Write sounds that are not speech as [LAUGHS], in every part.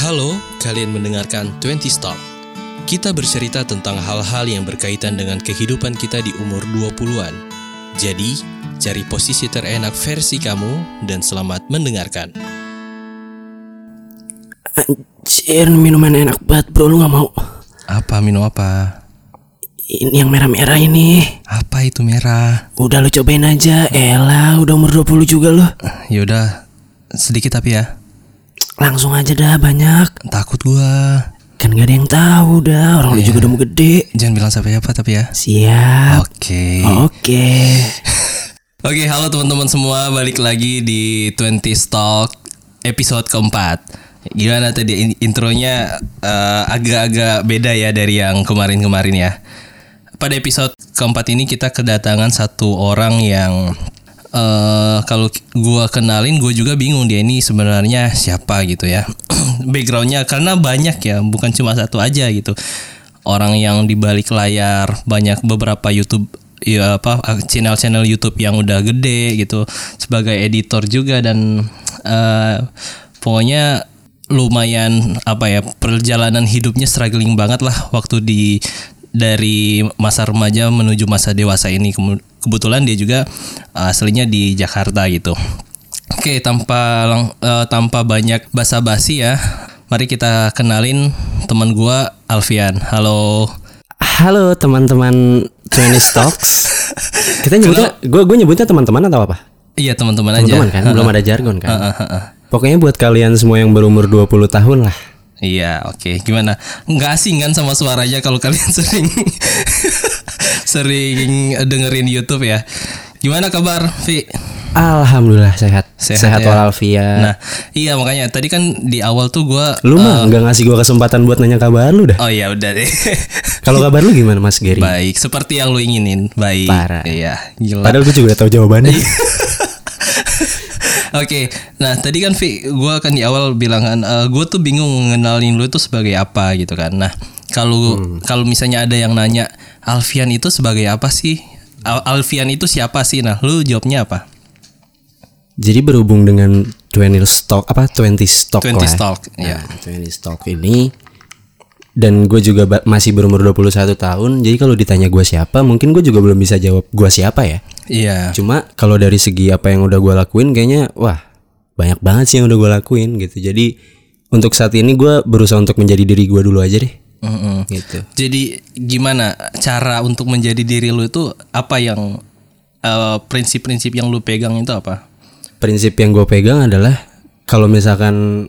Halo, kalian mendengarkan 20 Talk. Kita bercerita tentang hal-hal yang berkaitan dengan kehidupan kita di umur 20-an. Jadi, cari posisi terenak versi kamu dan selamat mendengarkan. Anjir minuman enak banget bro lu gak mau Apa minum apa? Ini yang merah-merah ini Apa itu merah? Udah lu cobain aja Elah udah umur 20 juga lu Yaudah, sedikit tapi ya. Langsung aja dah banyak Takut gua. Kan gak ada yang tahu dah Orang lu juga udah mau gede Jangan bilang siapa-siapa tapi ya. Siap Oke. Oke [LAUGHS] Oke, halo teman-teman semua, balik lagi di 20 Stock episode keempat. Gimana tadi in- intronya eh, agak-agak beda ya dari yang kemarin-kemarin ya. Pada episode keempat ini kita kedatangan satu orang yang eh kalau gua kenalin gue juga bingung dia ini sebenarnya siapa gitu ya. [CLEARS THROAT] Backgroundnya karena banyak ya, bukan cuma satu aja gitu. Orang yang di balik layar banyak beberapa YouTube ya apa channel-channel YouTube yang udah gede gitu sebagai editor juga dan eh pokoknya lumayan apa ya perjalanan hidupnya struggling banget lah waktu di dari masa remaja menuju masa dewasa ini kebetulan dia juga uh, aslinya di Jakarta gitu. Oke tanpa eh, tanpa banyak basa-basi ya mari kita kenalin teman gua Alfian. Halo. Halo teman-teman 20 Stocks. [LAUGHS] Kita nyebutnya Gue gue nyebutnya teman-teman atau apa? iya teman-teman aja. Teman-teman kan? Belum ada jargon kan? Heeh, heeh. Pokoknya buat kalian semua yang berumur 20 tahun lah Iya, oke. Gimana? Nggak asing kan sama suaranya kalau kalian [LAUGHS] sering sering dengerin YouTube ya. Gimana kabar, Vi? Alhamdulillah sehat Sehat Sehat, ya. walafiat Nah, iya makanya tadi kan di awal tuh gua Lu eh, mah nggak ngasih gua kesempatan buat nanya kabar lu dah. Oh iya udah deh. [LAUGHS] Kalau kabar lu gimana Mas Gary? Baik, seperti yang lu inginin. Baik. Parah. Iya, gila. Padahal gue juga udah tahu jawabannya. [LAUGHS] Oke, nah tadi kan Vi, gue kan di awal bilang kan, gue tuh bingung ngenalin lu itu sebagai apa gitu kan. Nah, kalau Hmm. kalau misalnya ada yang nanya Alfian itu sebagai apa sih? Al- Alfian itu siapa sih? Nah, lu jawabnya apa? Jadi berhubung dengan 20 stock apa 20 stock 20 lah. stock, ya. Nah, 20 stock ini dan gue juga masih berumur 21 tahun. Jadi kalau ditanya gue siapa, mungkin gue juga belum bisa jawab gue siapa ya. Iya. Cuma kalau dari segi apa yang udah gue lakuin kayaknya wah banyak banget sih yang udah gue lakuin gitu. Jadi untuk saat ini gue berusaha untuk menjadi diri gue dulu aja deh. Mm-mm. Gitu. Jadi gimana cara untuk menjadi diri lu itu apa yang eh, prinsip-prinsip yang lu pegang itu apa? prinsip yang gue pegang adalah kalau misalkan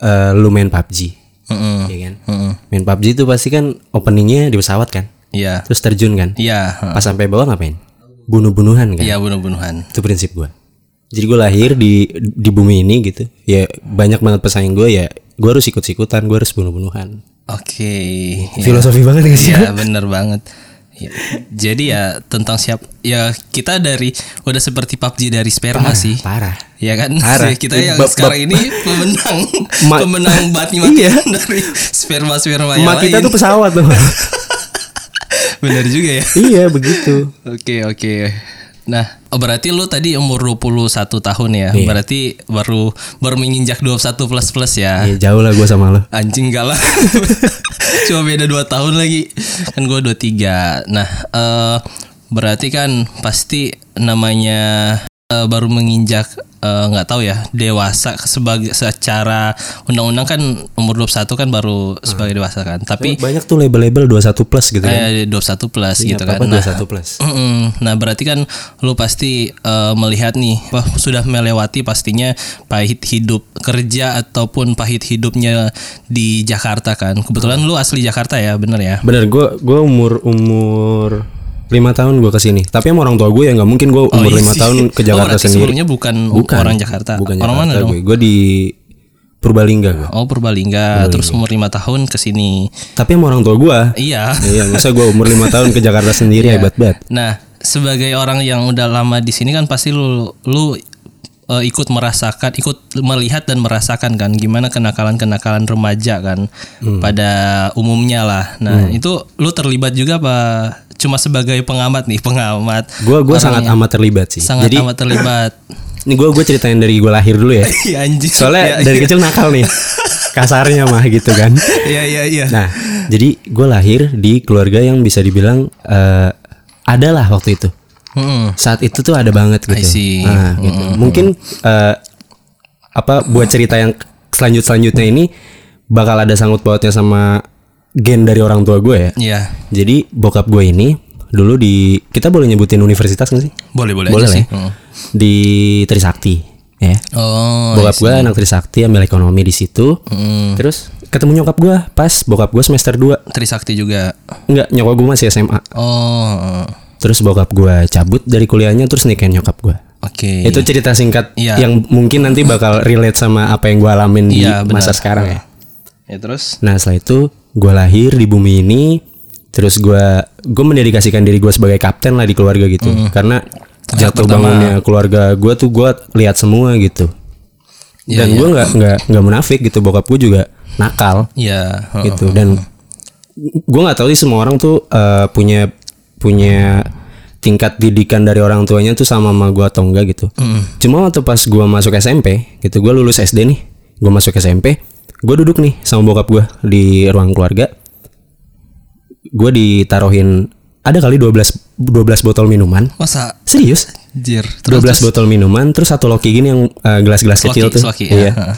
eh, lu main PUBG, Mm-mm. ya kan? Mm-mm. Main PUBG itu pasti kan openingnya di pesawat kan, Iya. terus terjun kan, Iya. heeh. pas sampai bawah ngapain? Bunuh-bunuhan kan? Iya bunuh-bunuhan. Itu prinsip gue. Jadi gue lahir di di bumi ini gitu, ya banyak banget pesaing gue ya, gue harus ikut-ikutan, gue harus bunuh-bunuhan. Oke. ya. Filosofi banget gak sih? Iya bener banget. Ya, Jadi ya tentang siap ya kita dari udah seperti PUBG dari sperma sih. Parah. Ya kan Parah. [LAUGHS] kita yang Bab- sekarang ini pemenang [LAUGHS] Ma- pemenang bati [LAUGHS] Iya. dari sperma sperma yang kita lain. tuh pesawat tuh. Bener juga ya. iya begitu. Oke oke. Nah, oh, berarti lu tadi umur 21 tahun ya. Iya. Berarti baru baru menginjak 21 plus plus ya. Ya jauh lah gue sama lo. Anjing gak lah Cuma beda 2 tahun lagi. Kan gue 23 Nah eh berarti kan pasti namanya eh, baru menginjak eh, nggak tahu ya dewasa sebagai secara undang-undang kan umur 21 kan baru sebagai dewasa kan tapi Banyak tuh label-label 21 plus gitu kan. kayak 21 plus gitu kan nah 21 plus? Mm-mm. Nah berarti kan lu pasti eh, melihat nih, wah sudah melewati pastinya pahit hidup kerja ataupun pahit hidupnya di Jakarta kan. Kebetulan lu asli Jakarta ya, bener ya? Bener, gue gue umur umur lima tahun gue ke sini. Tapi sama orang tua gue ya nggak mungkin gue umur iya lima sih. tahun ke Oh, Jakarta berarti sendiri. sebelumnya bukan, orang Jakarta. Bukan orang mana Jakarta dong? gue. Gue di Purbalingga gue. Oh Purbalingga, terus umur lima tahun ke sini. Tapi sama orang tua gue. Iya. iya, masa gue umur lima tahun ke Jakarta sendiri hebat banget. Nah, sebagai orang yang udah lama di sini kan pasti lu lu eh, ikut merasakan, ikut melihat dan merasakan kan gimana kenakalan-kenakalan remaja kan Hmm. pada umumnya lah. Nah, itu lu terlibat juga apa cuma sebagai pengamat nih, pengamat. Gue gue sangat amat terlibat sih. Sangat Jadi amat terlibat. [CLEARS THROAT] ini gue gue ceritain dari gue lahir dulu ya. [LAUGHS] Iya anjing. Soalnya Ya, dari iya. kecil nakal nih. [LAUGHS] kasarnya mah gitu kan. [LAUGHS] Iya iya iya. Nah, jadi gue lahir di keluarga yang bisa dibilang eh ada lah waktu itu. Mm-mm. Saat itu tuh ada banget gitu. I see. Nah, gitu. Mungkin eh apa buat cerita yang selanjut selanjutnya ini bakal ada sangkut pautnya sama gen dari orang tua gue ya. Iya. Jadi bokap gue ini dulu di kita boleh nyebutin universitas nggak sih? Boleh boleh, Boleh aja sih. ya. Mm. Di Trisakti ya. Oh. Bokap gue anak Trisakti ambil ekonomi di situ. Mm. Terus ketemu nyokap gue pas bokap gue semester 2 Trisakti juga. Enggak, nyokap gue masih SMA. Oh. Terus bokap gue cabut dari kuliahnya terus nikahin nyokap gue. Oke. Itu cerita singkat Iya. yang mungkin nanti bakal relate sama apa yang gue alamin di Iya, benar. masa sekarang ya. Ya terus. Nah setelah itu gue lahir di bumi ini, terus gue gue mendedikasikan diri gue sebagai kapten lah di keluarga gitu, karena jatuh bangunnya keluarga gue tuh gue lihat semua gitu. Iya, Dan gue nggak nggak nggak munafik gitu, bokap gue juga nakal Iya. gitu. Dan gue nggak tahu sih semua orang tuh eh, punya punya tingkat didikan dari orang tuanya tuh sama sama gue atau enggak gitu. Cuma waktu pas gue masuk SMP gitu, gue lulus SD nih, gue masuk SMP, gue duduk nih sama bokap gue di ruang keluarga, gue ditaruhin ada kali 12 12 botol minuman, Masa serius? Jir. 12 botol minuman, terus satu loki gini yang eh, gelas-gelas kecil tuh, sloki, iya. ya.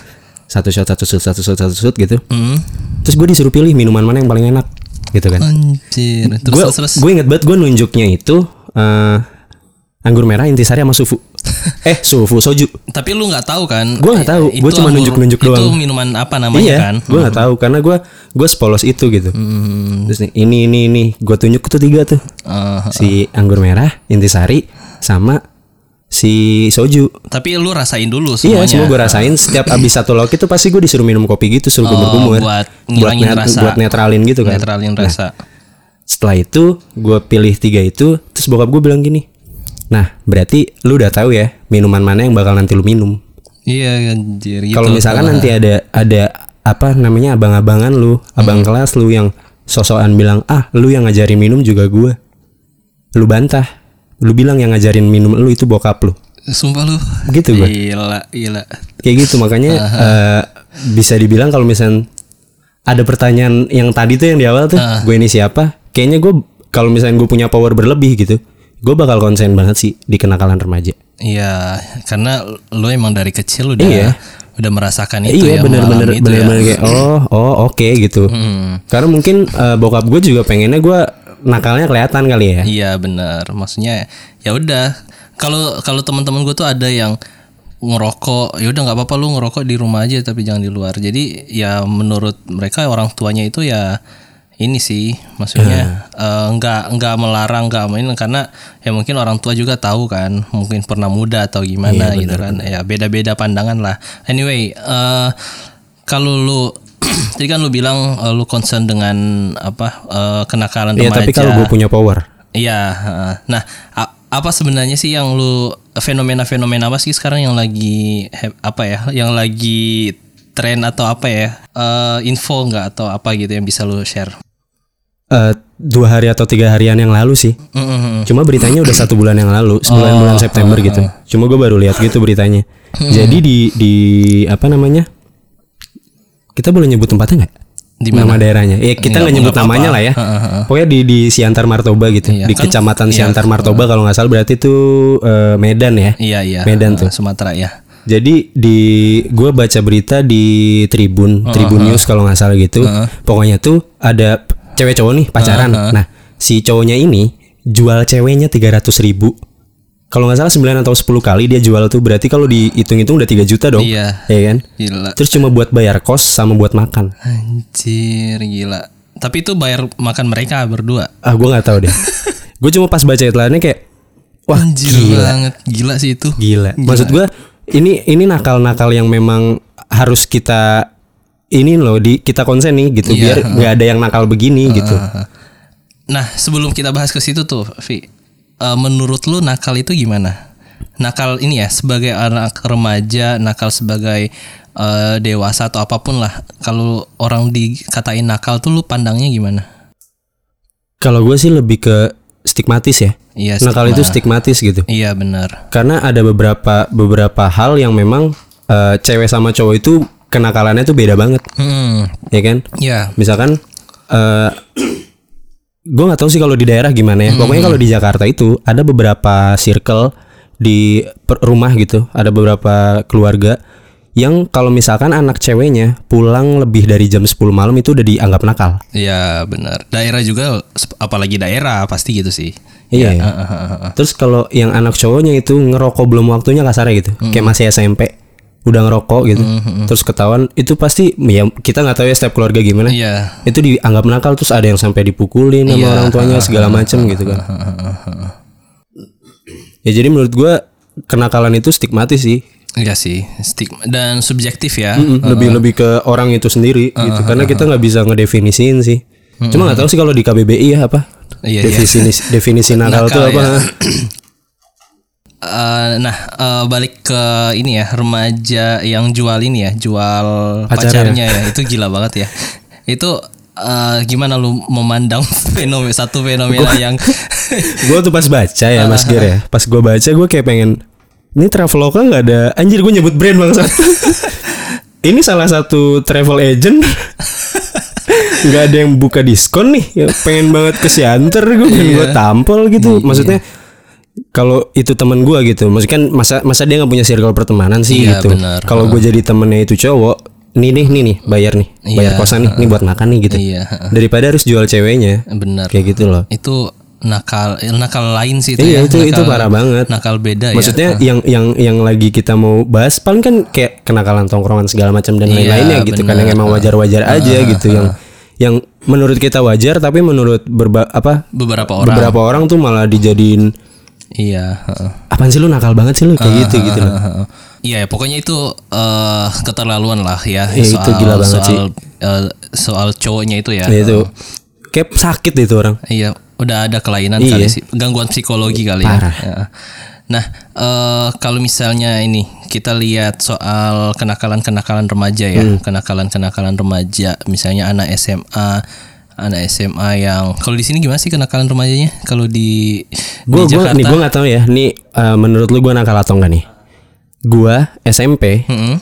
Satu shot, satu shot, satu shot, satu shot gitu. Hmm. Terus gue disuruh pilih minuman mana yang paling enak, gitu kan? Anjir. Terus gue terus. gue inget banget gue nunjuknya itu eh, anggur merah intisari sama sufu [LAUGHS] eh sufu soju Tapi lu nggak tahu kan? Gua nggak tahu. Itu Gua cuma nunjuk-nunjuk Itu doang. minuman apa namanya iya kan? gue nggak tahu karena gue gue sepolos itu gitu Hmm. terus nih ini ini ini gue tunjuk tuh tiga tuh Eh, si anggur merah intisari sama si soju tapi lu rasain dulu Iya, semuanya. semua gue rasain setiap abis satu loki tuh pasti gue disuruh minum kopi gitu, suruh kumur-kumur. Oh, buat ngilangin net- rasa. buat netralin gitu kan. Netralin rasa. Setelah itu gue pilih tiga itu, terus bokap gue bilang gini, nah berarti lu udah tahu ya minuman mana yang bakal nanti lu minum. Iya anjir gitu. Kalau misalkan nanti ada ada apa namanya abang-abangan lu, abang Hmm. kelas lu yang sosokan bilang ah lu yang ngajarin minum juga gue, lu bantah, lu bilang yang ngajarin minum lu itu bokap lu. Sumpah lu. Gitu gua. Gila, gila. kayak gitu makanya eh, bisa dibilang kalau misal ada pertanyaan yang tadi tuh yang di awal tuh gue ini siapa kayaknya gue kalau misalnya gue punya power berlebih gitu gue bakal konsen banget sih di kenakalan remaja Iya, karena lu emang dari kecil udah Iya. udah merasakan itu iya ya, bener-bener bener-bener ya. kayak oh oh oke gitu Hmm. karena mungkin eh, bokap gue juga pengennya gue nakalnya kelihatan kali ya Iya benar. Maksudnya ya udah. Kalau kalau teman-teman gue tuh ada yang ngerokok, ya udah nggak apa-apa lu ngerokok di rumah aja tapi jangan di luar. Jadi ya menurut mereka orang tuanya itu ya ini sih maksudnya eh, nggak nggak melarang nggak main karena ya mungkin orang tua juga tahu kan mungkin pernah muda atau gimana gitu kan ya beda-beda pandangan lah anyway eh kalau lu [CLEARS THROAT] tadi kan lu bilang eh, lu concern dengan apa eh, kenakalan Iya tapi kalau gue punya power Iya. heeh. Nah, apa sebenarnya sih yang lu fenomena-fenomena apa sih sekarang yang lagi he- apa ya? Yang lagi tren atau apa ya? Eh, info nggak atau apa gitu yang bisa lu share? Eh, dua hari atau tiga harian yang lalu sih Mm-mm. Cuma beritanya udah satu bulan yang lalu, sebulan bulan September gitu. Cuma gue baru lihat gitu beritanya. Jadi di di apa namanya? Kita boleh nyebut tempatnya nggak? Di Nama daerahnya? Ya kita nggak nyebut namanya lah ya. Pokoknya di di Siantar Martoba gitu, Iya, di kan- kecamatan iya. Siantar Martoba kalau nggak salah berarti itu eh, Medan ya. Iya iya. Medan tuh. Sumatera ya. Jadi di gue baca berita di Tribun, Tribun News kalau nggak salah gitu. Pokoknya tuh ada cewek cowok nih pacaran. Nah si cowoknya ini jual ceweknya 300 ribu. Kalau nggak salah 9 atau 10 kali dia jual tuh berarti kalau dihitung-hitung udah 3 juta dong. Iya. Ya kan? Gila. Terus cuma buat bayar kos sama buat makan. Anjir gila. Tapi itu bayar makan mereka berdua. Ah gue nggak tahu deh. [LAUGHS] gue cuma pas baca iklannya kayak wah Anjir gila. banget. Gila sih itu. Gila. Maksud gua ini ini nakal-nakal yang memang harus kita ini loh di kita konsen nih gitu Iya, biar nggak ada yang nakal begini gitu. Nah, sebelum kita bahas ke situ tuh, Vi, eh, menurut lu nakal itu gimana? Nakal ini ya sebagai anak remaja, nakal sebagai eh, dewasa atau apa pun lah. Kalau orang dikatain nakal tuh lu pandangnya gimana? Kalau gue sih lebih ke stigmatis ya. Iya, nakal stigma. itu stigmatis gitu. Iya benar. Karena ada beberapa beberapa hal yang memang eh, cewek sama cowok itu kenakalannya tuh beda banget, Hmm. ya kan? Ya. Misalkan eh gue nggak tahu sih kalau di daerah gimana ya. Pokoknya kalau di Jakarta itu ada beberapa circle di per- rumah gitu, ada beberapa keluarga yang kalau misalkan anak ceweknya pulang lebih dari jam 10 malam itu udah dianggap nakal. Ya benar. Daerah juga apalagi daerah pasti gitu sih. Iya. Ya, ya. ah, ah, ah. Terus kalau yang anak cowoknya itu ngerokok belum waktunya kasarnya gitu, kayak masih SMP udah ngerokok gitu, terus ketahuan itu pasti ya kita nggak tahu ya setiap keluarga gimana. Iya. Itu dianggap nakal terus ada yang sampai dipukulin sama orang tuanya segala macem gitu kan. Ya jadi menurut gua kenakalan itu stigmatis sih. Iya sih, stigma dan subjektif ya. Mm, lebih lebih ke orang itu sendiri gitu karena kita nggak bisa ngedefinisin sih. Cuma nggak tahu sih kalau di KBBI ya apa Iya, iya. definisi definisi nakal, Nakal, tuh apa? ya. [CLEARS THROAT] [CLEARS THROAT] Eh, nah, eh, balik ke ini ya, remaja yang jual ini ya, jual Pacarnya. pacarnya ya. Itu gila banget ya. Itu eh, gimana lu memandang [LAUGHS] fenomena satu fenomena yang [LAUGHS] gue tuh pas baca ya Mas Gir ya. Pas gue baca gue kayak pengen ini traveloka nggak ada anjir gue nyebut brand bangsa [LAUGHS] ini salah satu travel agent. Nggak ada yang buka diskon nih. Pengen banget ke Siantar gue pengen gue tampol gitu. Maksudnya kalau itu teman gue gitu maksudnya kan masa masa dia nggak punya circle pertemanan sih Iya, gitu. kalau gue jadi temennya itu cowok nih nih nih nih bayar nih bayar Iya, kosan nih nih buat makan nih gitu. Iya, daripada harus jual ceweknya benar. kayak gitu loh. Itu nakal eh, nakal lain sih itu Iya ya. itu itu Nakal- parah banget. Nakal beda ya. Maksudnya yang yang yang lagi kita mau bahas paling kan kayak kenakalan tongkrongan segala macam dan Iya, lain-lainnya gitu kan yang emang wajar-wajar aja gitu yang yang menurut kita wajar tapi menurut berba apa beberapa orang. beberapa orang tuh malah dijadiin Iya, heeh. apaan sih lu nakal banget sih lu kayak gitu gitu loh. Iya, ya, pokoknya itu eh, keterlaluan lah ya Iya, itu gila banget soal, eh, soal cowoknya itu ya. Ya, itu kayak sakit itu orang. Iya, udah ada kelainan Iya. kali sih, gangguan psikologi kali Parah. ya. Ya. Nah, eh, kalau misalnya ini kita lihat soal kenakalan-kenakalan remaja ya, Hmm. kenakalan-kenakalan remaja, misalnya anak SMA, anak SMA yang kalau di sini gimana sih kenakalan remajanya? Kalau di Gue di gua nih gue nggak tahu ya. Nih eh, menurut lu gue nakal atau enggak nih? Gua SMP, Mm-mm.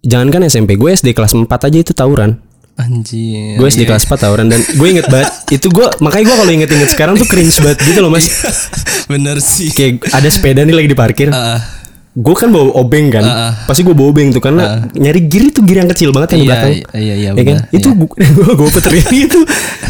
jangankan SMP, gue SD kelas 4 aja itu tawuran. Anjir. gue SD kelas 4 tawuran dan gue inget banget [LAUGHS] itu gue makanya gue kalau inget-inget sekarang tuh cringe banget gitu loh mas Bener sih. kayak ada sepeda nih lagi di parkir Ah, gue kan bawa obeng kan pasti gue bawa obeng tuh karena nyari gir itu gir yang kecil banget yang di Iya, belakang iya, iya, ya kan? benar, itu gue gue peterin itu.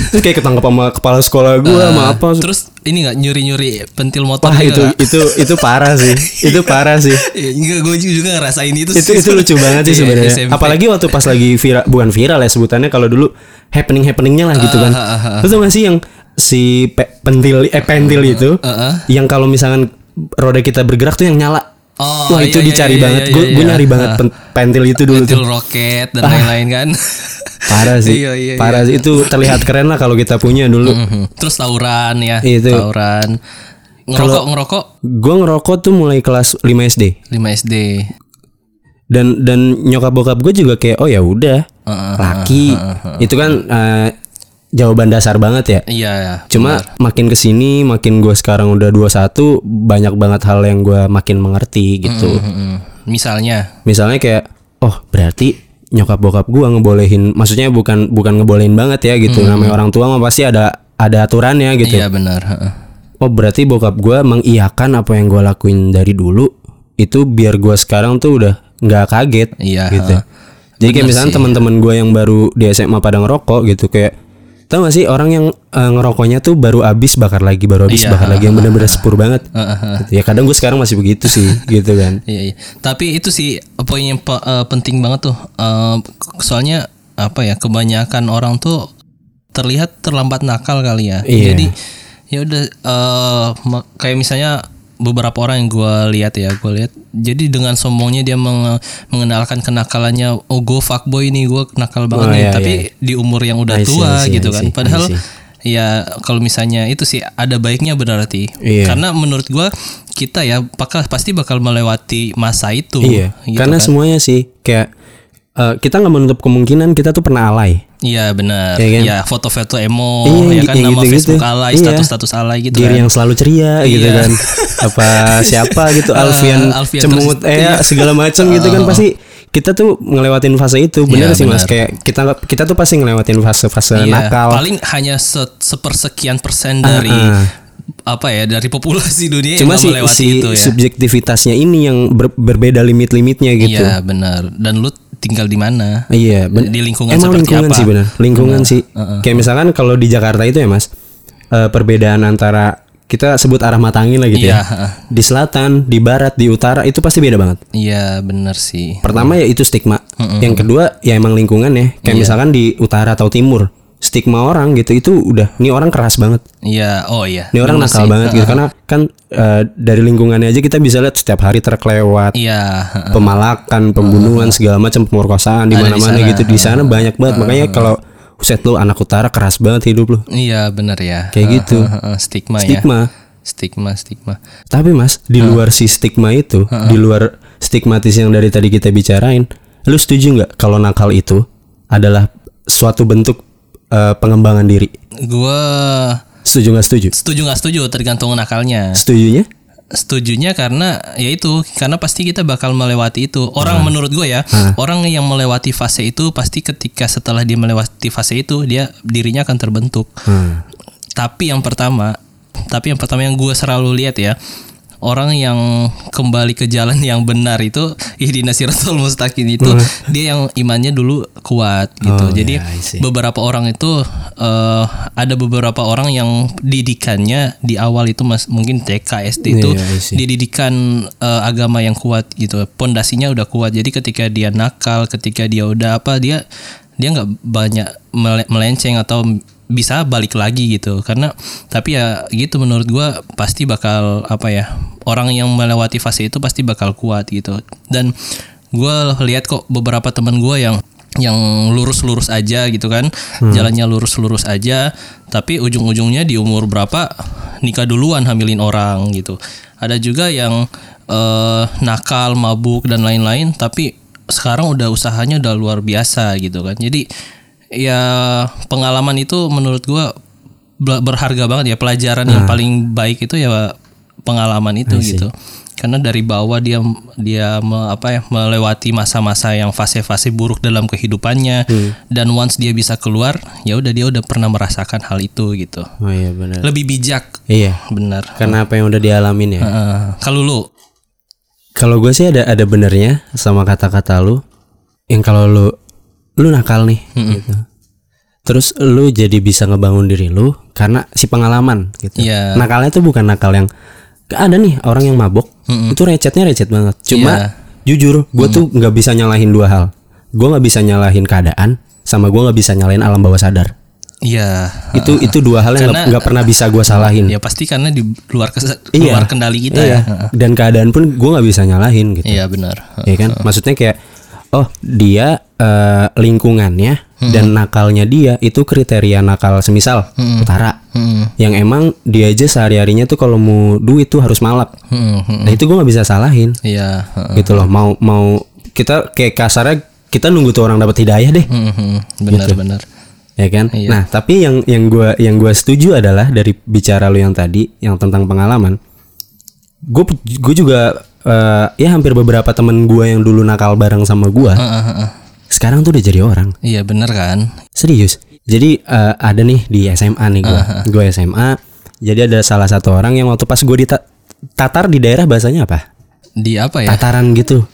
Terus kayak ketangkep sama kepala sekolah gue sama apa. Terus ini nggak nyuri-nyuri pentil motor wah juga itu nggak? itu itu parah sih. [LAUGHS] Itu parah sih. Iya, enggak gue juga ngerasain itu itu sih itu lucu banget sih Iya, sebenarnya apalagi waktu pas lagi viral bukan viral ya sebutannya kalau dulu happening happeningnya lah gitu kan. Ah, ah, ah, terus tau gak sih yang si pe- pentil eh pentil itu ah. yang kalau misalkan roda kita bergerak tuh yang nyala Oh, wah itu iya, iya, dicari iya, banget. iya, gue iya, gue iya. nyari banget pen- pentil itu dulu pentil tuh. roket dan lain-lain kan? [LAUGHS] Parah sih. Iya, iya, parah sih. itu terlihat keren lah kalau kita punya dulu. Mhm. terus tawuran ya. Itu. tawuran. Ngerokok ngerokok? gue ngerokok tuh mulai kelas 5 SD 5 SD dan dan nyokap bokap gue juga kayak oh ya udah Heeh, laki. itu kan eh, jawaban dasar banget ya iya Cuma makin ke sini makin gue sekarang udah 21 banyak banget hal yang gue makin mengerti gitu. Mm, misalnya Misalnya kayak oh berarti nyokap bokap gue ngebolehin maksudnya bukan bukan ngebolehin banget ya gitu. Namanya orang tua mah pasti ada ada aturannya gitu. iya benar. Oh berarti bokap gue mengiyakan apa yang gue lakuin dari dulu itu biar gue sekarang tuh udah nggak kaget Iya, gitu. Jadi kayak misalnya teman-teman gue yang baru di SMA pada ngerokok gitu kayak Tahu gak sih orang yang eh, ngerokoknya tuh baru habis bakar lagi, baru habis Iya, bakar lagi yang benar-benar sepur banget. [LAUGHS] Heeh. Gitu. Ya kadang gue sekarang masih begitu sih, [LAUGHS] gitu kan. Iya, iya. Tapi itu sih poin yang pe- eh, penting banget tuh. Eh, soalnya apa ya kebanyakan orang tuh terlihat terlambat nakal kali ya. Iya. Jadi ya udah eh, ma- kayak misalnya beberapa orang yang gue lihat ya, gue lihat. Jadi dengan sombongnya dia menge- mengenalkan kenakalannya. Oh gue fuckboy nih, gue nakal banget Oh, nih. iya, Tapi di umur yang udah see, tua see, gitu kan. Padahal ya kalau misalnya itu sih ada baiknya berarti. Iya. Karena menurut gua kita ya bakal pasti bakal melewati masa itu. iya. gitu Karena kan. semuanya sih kayak eh, kita nggak menutup kemungkinan kita tuh pernah alay. Iya benar. Iya kan? Ya foto-foto emo, Iya, ya kan iya, nama gitu-gitu. Facebook alay, Iya. status-status alay gitu Diri kan. yang selalu ceria gitu Iya. kan. Apa siapa gitu [LAUGHS] Eh, Alfian, Alfian cemut eh iya. segala macam gitu kan [LAUGHS] pasti kita tuh ngelewatin fase itu bener Iya, sih mas benar. kayak kita kita tuh pasti ngelewatin fase-fase Iya, nakal Paling hanya se- sepersekian persen dari ah. apa ya dari populasi dunia cuma yang si, si itu ya. subjektivitasnya ini yang ber- berbeda limit-limitnya gitu Iya benar. Dan lu tinggal di mana? Iya, ben- Di lingkungan emang seperti lingkungan apa? sih benar. Lingkungan sih. Kayak misalkan kalau di Jakarta itu ya mas, eh, perbedaan antara kita sebut arah matangin lah gitu Iya, ya. Di selatan, di barat, di utara itu pasti beda banget. Iya benar sih. Pertama ya itu stigma. Yang kedua ya emang lingkungan ya. Kayak misalkan di utara atau timur, stigma orang gitu itu udah ini orang keras banget. Iya, oh iya. Ini orang nakal sih. banget gitu karena kan eh, dari lingkungannya aja kita bisa lihat setiap hari terkelewat Iya, pemalakan, pembunuhan segala macam pemerkosaan di mana-mana gitu di sana banyak banget makanya kalau set lu anak utara keras banget hidup lu Iya benar ya. Kayak gitu. Heeh, Stigma, ya. stigma Stigma, stigma. tapi mas di luar si stigma itu di luar stigmatis yang dari tadi kita bicarain lu setuju nggak kalau nakal itu adalah suatu bentuk eh, pengembangan diri Gua setuju nggak setuju setuju nggak setuju tergantung nakalnya. setujunya Setujunya karena ya itu karena pasti kita bakal melewati itu. Orang menurut gue ya, orang yang melewati fase itu pasti ketika setelah dia melewati fase itu dia dirinya akan terbentuk. Hmm. Tapi yang pertama, tapi yang pertama yang gue selalu lihat ya, orang yang kembali ke jalan yang benar itu ihdina siratal mustaqim itu dia yang imannya dulu kuat gitu. Oh, Jadi ya, I see. beberapa orang itu eh, ada beberapa orang yang didikannya di awal itu mas mungkin TK SD itu Iya, I see. dididikan eh, agama yang kuat gitu. Pondasinya udah kuat. Jadi ketika dia nakal, ketika dia udah apa dia dia nggak banyak mele- melenceng atau bisa balik lagi gitu. Karena tapi ya gitu menurut gua pasti bakal apa ya orang yang melewati fase itu pasti bakal kuat gitu. Dan gua lihat kok beberapa teman gua yang yang lurus-lurus aja gitu kan. Jalannya lurus-lurus aja tapi ujung-ujungnya di umur berapa nikah duluan hamilin orang gitu. Ada juga yang eh, nakal mabuk dan lain-lain tapi sekarang udah usahanya udah luar biasa gitu kan. Jadi ya pengalaman itu menurut gua ber- berharga banget ya. Pelajaran yang paling baik itu ya pengalaman itu gitu. Karena dari bawah dia dia me- apa ya melewati masa-masa yang fase-fase buruk dalam kehidupannya. Dan once dia bisa keluar ya udah dia udah pernah merasakan hal itu gitu. Oh iya benar. Lebih bijak. Iya. Benar. Karena apa yang udah dialamin ya? Heeh. kalau lu? Kalau gue sih ada ada benernya sama kata-kata lu. Yang kalau lu lu nakal nih gitu. Terus lu jadi bisa ngebangun diri lu karena si pengalaman gitu. Iya. Nakalnya tuh bukan nakal yang ada nih orang yang mabok itu recetnya recet banget. Cuma Iya. jujur gue tuh nggak bisa nyalahin dua hal. Gue nggak bisa nyalahin keadaan sama gue nggak bisa nyalahin alam bawah sadar. iya Itu itu dua hal yang nggak pernah bisa gue salahin. ya pasti karena di luar kes- Iya. luar kendali kita Iya. ya. Dan keadaan pun gue nggak bisa nyalahin gitu. iya benar ya kan maksudnya kayak oh dia eh, lingkungannya dan nakalnya dia itu kriteria nakal semisal utara Hmm. yang emang dia aja sehari harinya tuh kalau mau duit tuh harus malap Hmm, hmm. nah itu gue nggak bisa salahin iya heeh. gitu loh mau mau kita kayak kasarnya kita nunggu tuh orang dapat hidayah deh Hmm, hmm. benar Gitu. benar ya kan Iya. nah tapi yang yang gue yang gua setuju adalah dari bicara lo yang tadi yang tentang pengalaman gue gue juga eh, ya hampir beberapa temen gue yang dulu nakal bareng sama gue Heeh, heeh. sekarang tuh udah jadi orang. Iya benar kan? Serius? Jadi eh, ada nih di SMA nih gue gue SMA jadi ada salah satu orang yang waktu pas gue di tatar di daerah bahasanya apa? Di apa ya? Tataran gitu.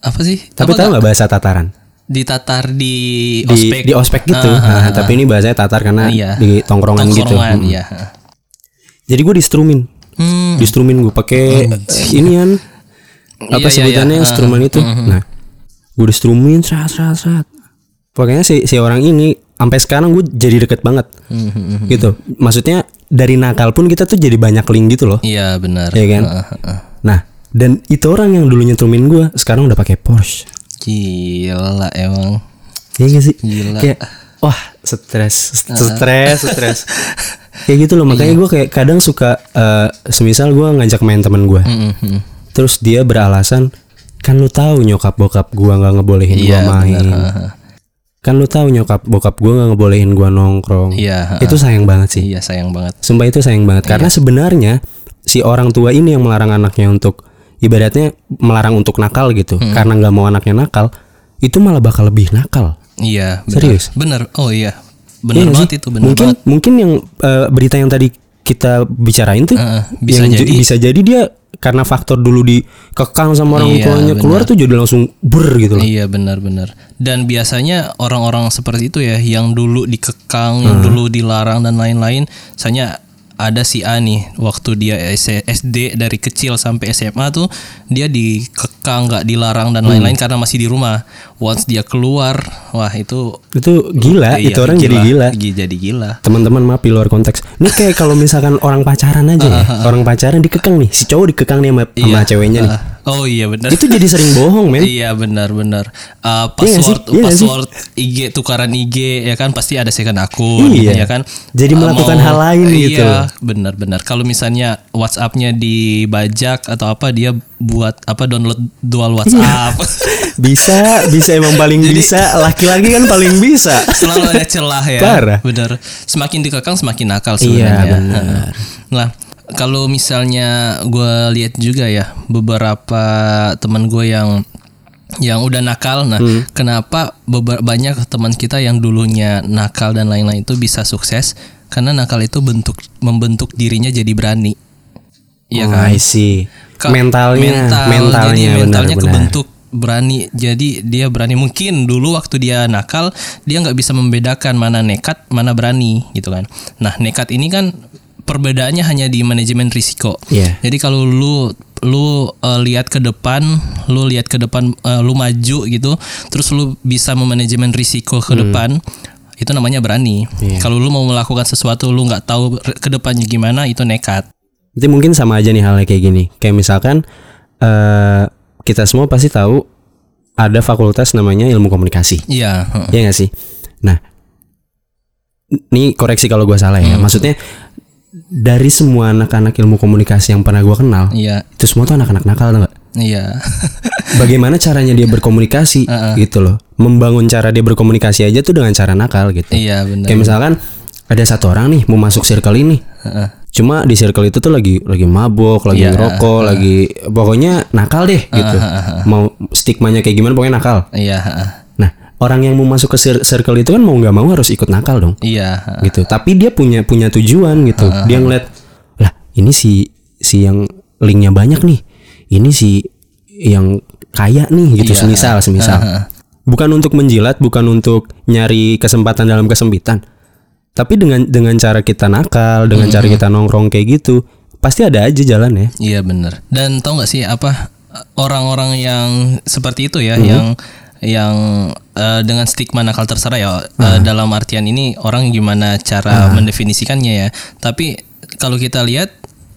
Apa sih? Tapi Apa tahu nggak? bahasa tataran? Ditatar di di ospek. di ospek gitu. Nah, tapi ini bahasanya tatar karena Iya. di tongkrongan, gitu. Tongkrongan, Hmm. iya jadi gue distrumin Hmm, distrumin gue pakai inian. Apa Iya, iya, sebutannya? iya. instrumen itu. Nah gue distrumin serat serat serat pokoknya si si orang ini sampai sekarang gue jadi deket banget. Hmm, gitu. Maksudnya dari nakal pun kita tuh jadi banyak link gitu loh. Iya benar. Iya kan? Heeh, heeh. nah dan itu orang yang dulu nyetrumin gue sekarang udah pakai Porsche. Gila emang. Iya gak sih? Gila. kayak wah stres stres stres [LAUGHS] kayak gitu loh makanya gue kayak kadang suka eh, semisal gue ngajak main teman gue Hmm, hmm. terus dia beralasan kan lu tahu nyokap bokap gua nggak ngebolehin Iya, gua main bener. Kan lu tahu nyokap bokap gua nggak ngebolehin gua nongkrong Iya, itu sayang banget sih Iya sayang banget. sumpah itu sayang banget karena sebenarnya si orang tua ini yang melarang anaknya untuk ibaratnya melarang untuk nakal gitu karena nggak mau anaknya nakal itu malah bakal lebih nakal Iya. bener. Serius? Bener. Oh iya. Iya Bener nggak banget sih? itu. Bener mungkin banget. mungkin yang eh, berita yang tadi kita bicarain tuh Heeh, bisa yang jadi. bisa jadi dia karena faktor dulu dikekang sama orang Iya, tuanya keluar tuh jadi langsung ber gitu loh Iya benar-benar. Dan biasanya orang-orang seperti itu ya, yang dulu dikekang, yang dulu dilarang dan lain-lain, misalnya ada si A nih, waktu dia SD dari kecil sampai SMA tuh dia dikekang, nggak dilarang dan lain-lain karena masih di rumah. Once dia keluar, wah itu itu gila iya, itu orang jadi gila. Gi- Jadi gila. teman-teman maaf di luar konteks. Ini kayak kalau misalkan orang pacaran aja ya. [LAUGHS] Orang pacaran dikekang nih. Si cowok dikekang nih sama, sama ceweknya nih Oh iya benar. itu jadi sering bohong men Iya benar-benar. Uh, Iya password Iya password IG tukaran IG ya kan pasti ada second akun Iya. ya kan. Jadi Uh, melakukan hal lain gitu loh. Iya benar-benar. Kalau misalnya WhatsAppnya dibajak atau apa dia buat apa download dual WhatsApp. [LAUGHS] bisa bisa emang paling bisa laki-laki kan paling bisa Selalu ada celah ya. Parah. Benar. Semakin dikekang semakin nakal Iya, sebenarnya. benar. Nah, kalau misalnya gue lihat juga ya beberapa teman gue yang yang udah nakal, nah Hmm. kenapa banyak teman kita yang dulunya nakal dan lain-lain itu bisa sukses? Karena nakal itu bentuk membentuk dirinya jadi berani. Iya Oh, kan? I see. Mentalnya mental, mentalnya jadi mentalnya benar-benar. kebentuk berani jadi dia berani mungkin dulu waktu dia nakal dia nggak bisa membedakan mana nekat mana berani gitu kan nah nekat ini kan perbedaannya hanya di manajemen risiko Iya. jadi kalau lu lu eh, lihat ke depan lu lihat ke depan eh, lu maju gitu terus lu bisa memanajemen risiko ke depan itu namanya berani Hmm. Iya. kalau lu mau melakukan sesuatu lu nggak tahu ke depannya gimana itu nekat Jadi mungkin sama aja nih halnya kayak gini. Kayak misalkan eh kita semua pasti tahu ada fakultas namanya ilmu komunikasi. iya heeh. Iya gak sih? Nah, ini koreksi kalau gua salah ya. Hmm. Maksudnya dari semua anak-anak ilmu komunikasi yang pernah gua kenal, iya itu semua tuh anak-anak nakal tuh gak? iya [LAUGHS] Bagaimana caranya dia berkomunikasi gitu loh. Membangun cara dia berkomunikasi aja tuh dengan cara nakal gitu. Iya benar. Kayak misalkan ada satu orang nih mau masuk circle ini. Heeh. Cuma di circle itu tuh lagi lagi mabok, lagi Iya, ngerokok, lagi pokoknya nakal deh gitu. Mau stigmanya kayak gimana pokoknya nakal. Iya, heeh. Nah, orang yang mau masuk ke cir- circle itu kan mau nggak mau harus ikut nakal dong. iya. Gitu. Tapi dia punya punya tujuan gitu. Dia ngeliat lah ini si si yang linknya banyak nih. Ini si yang kaya nih gitu Iya. semisal semisal. Bukan untuk menjilat, bukan untuk nyari kesempatan dalam kesempitan. Tapi dengan dengan cara kita nakal, dengan cara kita nongkrong kayak gitu, pasti ada aja jalan ya. Iya benar. Dan tau nggak sih apa orang-orang yang seperti itu ya, yang yang eh, dengan stigma nakal terserah ya eh, dalam artian ini orang gimana cara mendefinisikannya ya. Tapi kalau kita lihat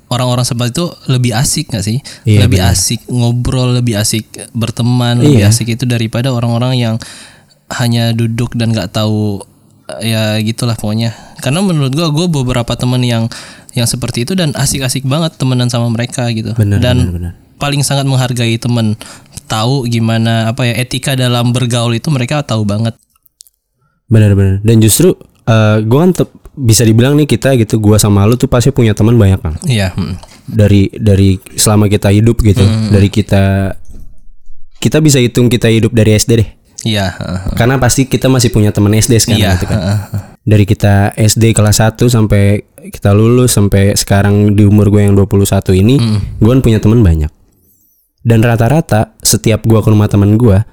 orang-orang seperti itu lebih asik nggak sih? Iya, lebih asik ngobrol, lebih asik berteman, lebih Iya. asik itu daripada orang-orang yang hanya duduk dan nggak tahu eh, ya gitulah pokoknya. Karena menurut gua gua beberapa teman yang yang seperti itu dan asik-asik banget temenan sama mereka gitu. Bener, dan bener, bener. Paling sangat menghargai temen tahu gimana apa ya etika dalam bergaul itu mereka tahu banget. Benar-benar. Dan justru eh gue kan bisa dibilang nih kita gitu, gua sama lu tuh pasti punya teman banyak kan. Iya. hmm. Dari dari selama kita hidup gitu, dari kita kita bisa hitung kita hidup dari SD deh. Iya. heeh. Karena pasti kita masih punya teman SD sekarang Iya. gitu kan. heeh. Dari kita SD kelas 1 sampai kita lulus sampai sekarang di umur gue yang 21 ini, gue kan punya teman banyak. Dan rata-rata setiap gua ke rumah teman gua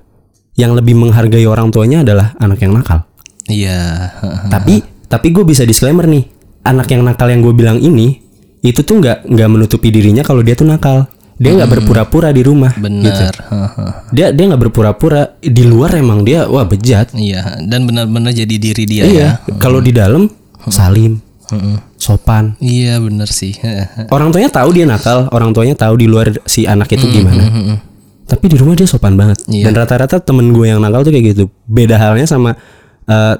yang lebih menghargai orang tuanya adalah anak yang nakal. Iya. [LAUGHS] Tapi tapi gue bisa disclaimer nih, anak yang nakal yang gue bilang ini itu tuh nggak nggak menutupi dirinya kalau dia tuh nakal. Dia nggak berpura-pura di rumah. Benar. heeh. [LAUGHS] Dia dia nggak berpura-pura di luar emang dia wah bejat. Iya. Dan benar-benar jadi diri dia ya. Iya. Kalau di dalam salim, Heeh. Sopan. Iya benar sih. [LAUGHS] Orang tuanya tahu dia nakal, orang tuanya tahu di luar si anak itu gimana. Heeh. Tapi di rumah dia sopan banget. Iya. Dan rata-rata temen gue yang nakal tuh kayak gitu. Beda halnya sama eh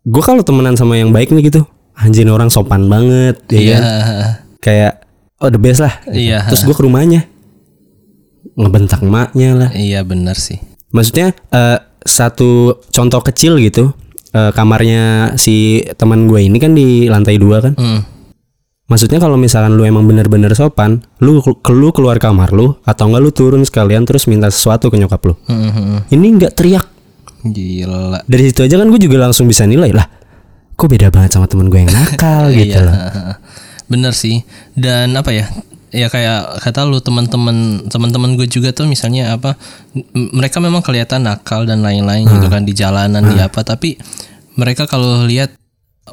gue kalau temenan sama yang baik nih gitu, anjing orang sopan banget, ya Iya. kan? Kayak oh the best lah. gitu. Iya. Terus gue ke rumahnya, ngebentak maknya lah. Iya benar sih. Maksudnya eh, satu contoh kecil gitu. Eh, kamarnya si teman gue ini kan di lantai dua kan. Hmm. Maksudnya kalau misalkan lu emang bener-bener sopan, lu lu keluar kamar lu atau enggak lu turun sekalian terus minta sesuatu ke nyokap lu. Hmm, hmm. Ini nggak teriak. Gila. Dari situ aja kan gue juga langsung bisa nilai lah. Kok beda banget sama temen gue yang nakal [LAUGHS] gitu Iya, loh. [LAUGHS] bener sih. Dan apa ya? Ya kayak kata lu teman-teman teman-teman gue juga tuh misalnya apa? Mereka memang kelihatan nakal dan lain-lain gitu kan di jalanan di apa. Tapi mereka kalau lihat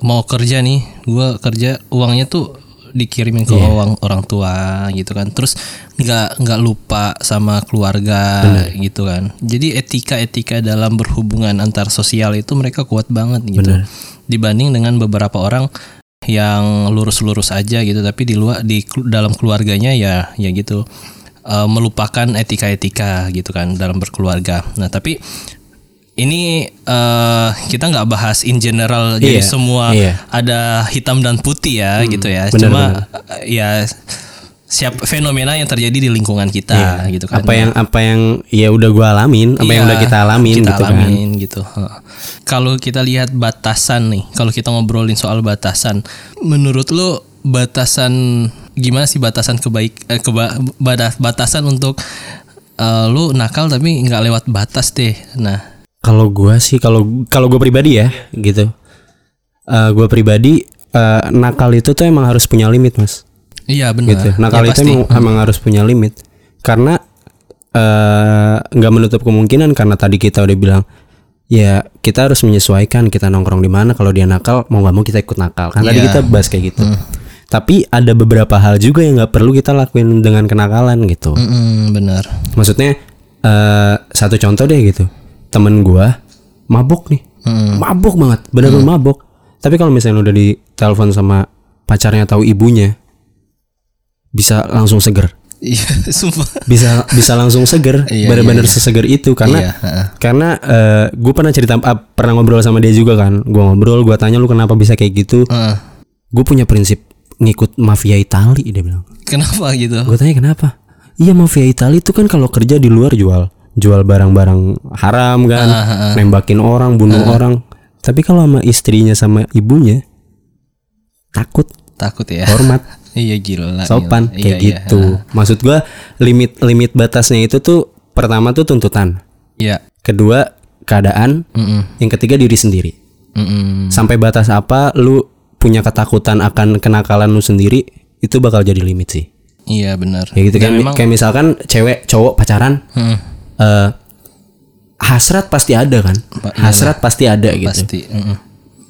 mau kerja nih, gue kerja uangnya tuh dikirimin ke uang orang tua gitu kan. Terus nggak nggak lupa sama keluarga gitu kan. Jadi etika-etika dalam berhubungan antar sosial itu mereka kuat banget gitu. Dibanding dengan beberapa orang yang lurus-lurus aja gitu tapi di luar di dalam keluarganya ya ya gitu eh, melupakan etika-etika gitu kan dalam berkeluarga. Nah, tapi ini eh, kita nggak bahas in general jadi Iya, semua iya. ada hitam dan putih ya gitu ya. benar, Cuma eh, ya siap fenomena yang terjadi di lingkungan kita gitu kan. Apa yang apa yang ya udah gue alamin, apa yang Iya, udah kita alamin kita gitu kan. alamin gitu. Heeh. Kalau kita lihat batasan nih, kalau kita ngobrolin soal batasan, menurut lo batasan gimana sih batasan kebaik eh, keba, batasan untuk eh, lu nakal tapi nggak lewat batas deh. Nah, Kalau gua sih kalau kalau gue pribadi ya gitu. Eh gue pribadi eh, nakal itu tuh emang harus punya limit mas. Iya benar. Gitu. Nakal Ya, itu emang, emang harus punya limit. Karena eh, nggak menutup kemungkinan karena tadi kita udah bilang ya kita harus menyesuaikan kita nongkrong di mana kalau dia nakal mau nggak mau kita ikut nakal kan tadi Iya. kita bahas kayak gitu. Tapi ada beberapa hal juga yang nggak perlu kita lakuin dengan kenakalan gitu. Mm-mm, benar. Maksudnya eh satu contoh deh gitu. Temen gua mabuk nih. Mm. Mabuk banget, bener-bener mabuk. Tapi kalau misalnya udah ditelepon sama pacarnya atau ibunya bisa langsung seger. Iya, [LAUGHS] sumpah. Bisa bisa langsung seger, [LAUGHS] Iya, bener-bener seseger itu karena Iya, karena gue pernah cerita ah, pernah ngobrol sama dia juga kan. Gue ngobrol, gue tanya lu kenapa bisa kayak gitu. Heeh. Gue punya prinsip ngikut mafia Itali dia bilang. Kenapa gitu? Gue tanya kenapa? Iya mafia Itali itu kan kalau kerja di luar jual jual barang-barang haram kan, Ah, nembakin orang, bunuh orang. Tapi kalau sama istrinya sama ibunya takut, Takut ya. hormat, [LAUGHS] Iya gila. sopan gila. kayak Iya, gitu. Maksud gua limit limit batasnya itu tuh pertama tuh tuntutan, Iya. kedua keadaan, Mm-mm. yang ketiga diri sendiri. Mm-mm. Sampai batas apa lu punya ketakutan akan kenakalan lu sendiri itu bakal jadi limit sih. Iya benar. Kayak gitu kan memang kayak misalkan cewek cowok pacaran Mm, eh hasrat pasti ada kan Pa- hasrat pasti ada gitu pasti. Mm-mm.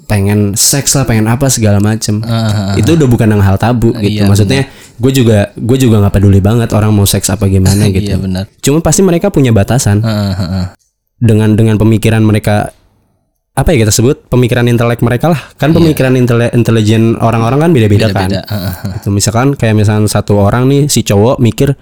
Pengen seks lah pengen apa segala macem Ah, ah, itu udah bukan yang hal tabu gitu Iya, maksudnya gue juga gue juga nggak peduli banget orang mau seks apa gimana [LAUGHS] gitu Iya benar. cuma pasti mereka punya batasan ah, ah, ah. dengan dengan pemikiran mereka apa ya kita sebut pemikiran intelek mereka lah kan pemikiran intele- intelijen orang-orang kan beda-beda kan Iya. Beda. Ah, ah, ah. itu misalkan kayak misalkan satu orang nih si cowok mikir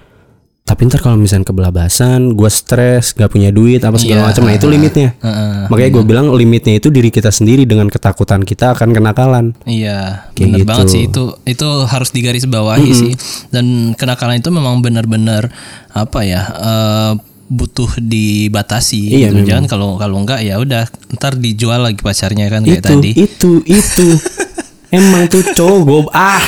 tapi ntar kalau misalnya kebelabasan gue stres gak punya duit apa segala Iya. macam nah itu limitnya Ah, ah. makanya gue bilang limitnya itu diri kita sendiri dengan ketakutan kita akan kenakalan Iya, benar gitu. banget sih itu. Itu harus digarisbawahi sih. Dan kenakalan itu memang benar-benar apa ya? eh, butuh dibatasi Iya, gitu. Jangan kalau kalau enggak ya udah ntar dijual lagi pacarnya kan kayak itu tadi. itu itu [LAUGHS] emang tuh cowok ah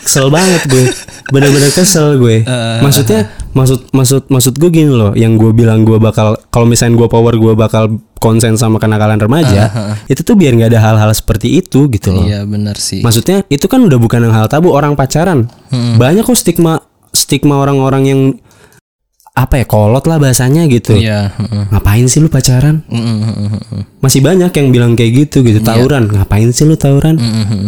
kesel banget gue bener-bener kesel gue. Eh. maksudnya maksud maksud maksud gue gini loh. Yang gue bilang gue bakal kalau misalnya gue power gue bakal konsen sama kenakalan remaja itu tuh biar nggak ada hal-hal seperti itu gitu loh. Iya benar sih. maksudnya itu kan udah bukan yang hal tabu. Orang pacaran. Banyak kok stigma stigma orang-orang yang apa ya kolot lah bahasanya gitu. Iya. ngapain sih lu pacaran? Masih banyak yang bilang kayak gitu gitu. Iya. tawuran. Ngapain sih lu tawuran?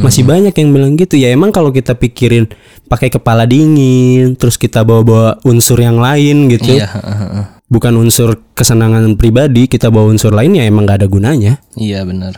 Masih banyak yang bilang gitu. Ya emang kalau kita pikirin pakai kepala dingin terus kita bawa-bawa unsur yang lain gitu. Iya. bukan unsur kesenangan pribadi kita bawa unsur lain ya emang gak ada gunanya. Iya benar.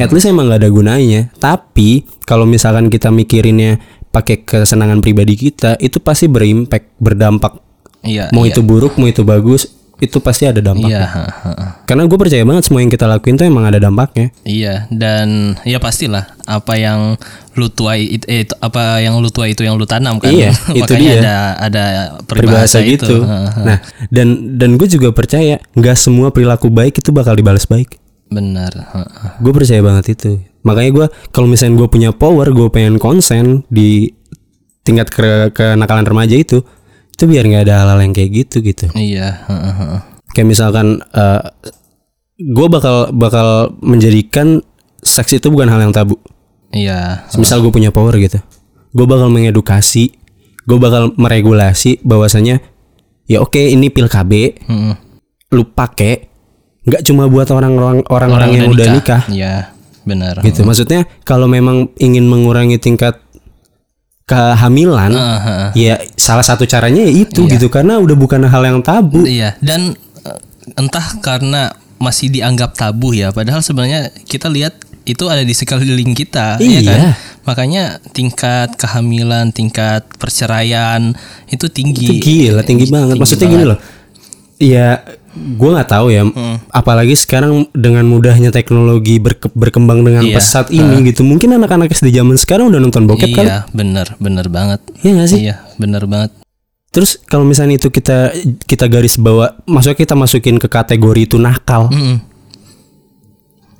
at least emang gak ada gunanya. Tapi kalau misalkan kita mikirinnya pakai kesenangan pribadi kita itu pasti berimpact berdampak Iya. mau iya. itu buruk mau itu bagus itu pasti ada dampaknya. Iya, ha, ha, ha. Karena gue percaya banget semua yang kita lakuin tuh emang ada dampaknya. Iya, dan ya pastilah apa yang lu tuai itu, eh, itu- apa yang lu tuai itu yang lu tanam kan. Iya, [LAUGHS] itu Makanya dia. ada ada Peribahasa peribahasa, itu. gitu. Ha, ha. Nah, dan dan gue juga percaya nggak semua perilaku baik itu bakal dibalas baik. Benar. Gue percaya banget itu. Makanya gue kalau misalnya gue punya power, gue pengen konsen di tingkat ke kenakalan remaja itu, itu biar nggak ada hal-hal yang kayak gitu gitu. Iya. Kayak misalkan gue bakal bakal menjadikan seks itu bukan hal yang tabu. Iya. Misal gue punya power gitu, gue bakal mengedukasi, gue bakal meregulasi bahwasanya ya oke ini pil KB, Mm-mm. lu pakai nggak cuma buat orang-orang orang-orang yang udah nikah, Iya, benar. gitu. Maksudnya kalau memang ingin mengurangi tingkat kehamilan, Ha, ha, ha. ya salah satu caranya ya itu gitu karena udah bukan hal yang tabu. Iya, dan eh, entah karena masih dianggap tabu ya, padahal sebenarnya kita lihat itu ada di sekeliling kita, ya Iya. kan? Makanya tingkat kehamilan, tingkat perceraian itu tinggi. Itu gila tinggi banget. Maksudnya gini loh. Ya gue nggak tahu ya. Apalagi sekarang dengan mudahnya teknologi berke- berkembang dengan Iya. pesat ini gitu. Mungkin anak-anak SD zaman sekarang udah nonton bokep kali. Iya, bener, bener banget. Iya nggak sih? Iya, bener banget. Terus kalau misalnya itu kita kita garis bawa, maksudnya kita masukin ke kategori itu nakal, Mm-mm.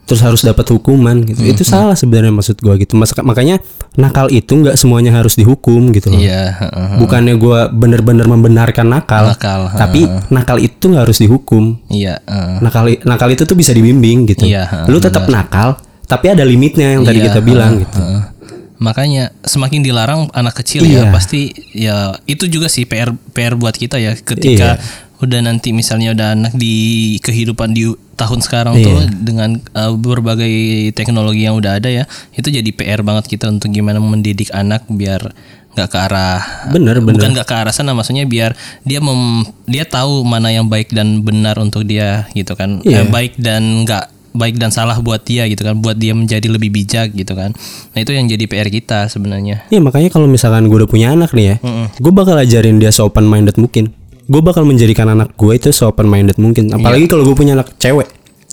Terus harus dapat hukuman gitu. Itu salah sebenarnya maksud gua gitu. Mas, makanya nakal itu nggak semuanya harus dihukum gitu loh. Iya, heeh. Bukannya gua bener-bener membenarkan nakal, Nakal, ha, tapi nakal itu nggak harus dihukum. iya, heeh. nakal nakal itu tuh bisa dibimbing gitu. Iya, ha, Lu tetap nakal, tapi ada limitnya yang tadi Iya, kita bilang gitu. Heeh. Makanya semakin dilarang anak kecil Iya. ya pasti ya itu juga sih PR PR buat kita ya ketika Iya. Udah nanti misalnya udah anak di kehidupan di tahun sekarang Iya. tuh dengan uh, berbagai teknologi yang udah ada ya itu jadi PR banget kita untuk gimana mendidik anak biar nggak ke arah Bener, bener. bukan nggak ke arah sana maksudnya biar dia mem, dia tahu mana yang baik dan benar untuk dia gitu kan Iya. Eh, baik dan nggak baik dan salah buat dia gitu kan buat dia menjadi lebih bijak gitu kan nah itu yang jadi PR kita sebenarnya Iya makanya kalau misalkan gue udah punya anak nih ya, gue bakal ajarin dia open minded mungkin. Gue bakal menjadikan anak gue itu open minded mungkin. Apalagi kalau gue punya anak cewek.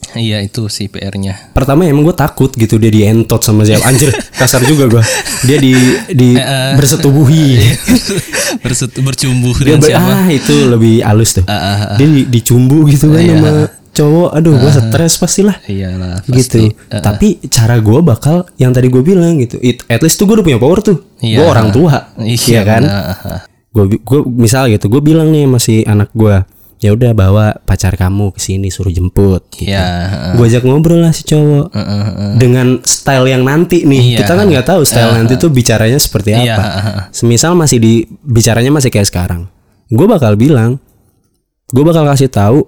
iya itu sih PR-nya Pertama emang gue takut gitu dia dientot sama siapa. Anjir [LAUGHS] kasar juga gue. Dia di di bersetubuhi. [LAUGHS] Bersut, bercumbu dia ber- siapa ah itu lebih halus tuh. Ah, ah, ah. Dia di, dicumbu gitu kan sama cowok. Aduh gue stres pastilah. iyalah gitu. pasti Ah, Tapi cara gue bakal yang tadi gue bilang gitu. It, at least tuh gue udah punya power tuh. Iya. Gue orang tua, Iya, iya kan? benar. Gue gue misal gitu, gue bilang nih masih anak gue, ya udah bawa pacar kamu ke sini suruh jemput. Gitu. Iya, Gue ajak ngobrol lah si cowok dengan style yang nanti nih. Iya. Kita kan nggak tahu style nanti tuh bicaranya seperti Iya, apa. Semisal masih di bicaranya masih kayak sekarang, gue bakal bilang, gue bakal kasih tahu,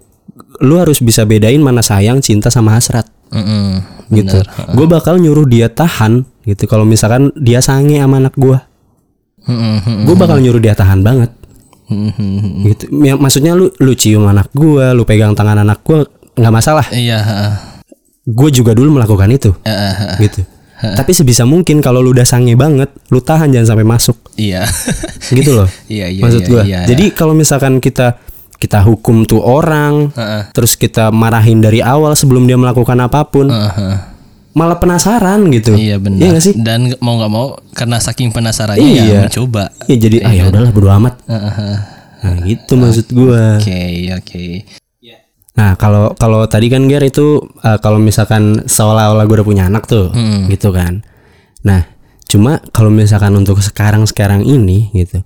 lu harus bisa bedain mana sayang, cinta sama hasrat Mm-mm, gitu. Gue bakal nyuruh dia tahan gitu. Kalau misalkan dia sange sama anak gue, Mm-mm, gue bakal nyuruh dia tahan banget. mm-mm. Gitu. Ya, maksudnya lu lu cium anak gue, lu pegang tangan anak gue, nggak masalah. iya. Gue juga dulu melakukan itu, gitu. Tapi sebisa mungkin kalau lu udah sange banget, lu tahan jangan sampai masuk, iya [LAUGHS] gitu loh. [LAUGHS] iya iya Maksud iya, gue. iya. Jadi kalau misalkan kita kita hukum tuh orang, Heeh. terus kita marahin dari awal sebelum dia melakukan apa pun, Heeh. Malah penasaran gitu. Iya benar. Iya nggak sih? Dan mau nggak mau karena saking penasarannya Iya. ya mencoba. Ya jadi ah ya udahlah bodo amat. Heeh. Nah, gitu maksud gua. Oke oke. Nah, kalau kalau tadi kan Ger itu eh, kalau misalkan seolah-olah gue udah punya anak tuh, gitu kan. Nah, cuma kalau misalkan untuk sekarang-sekarang ini gitu.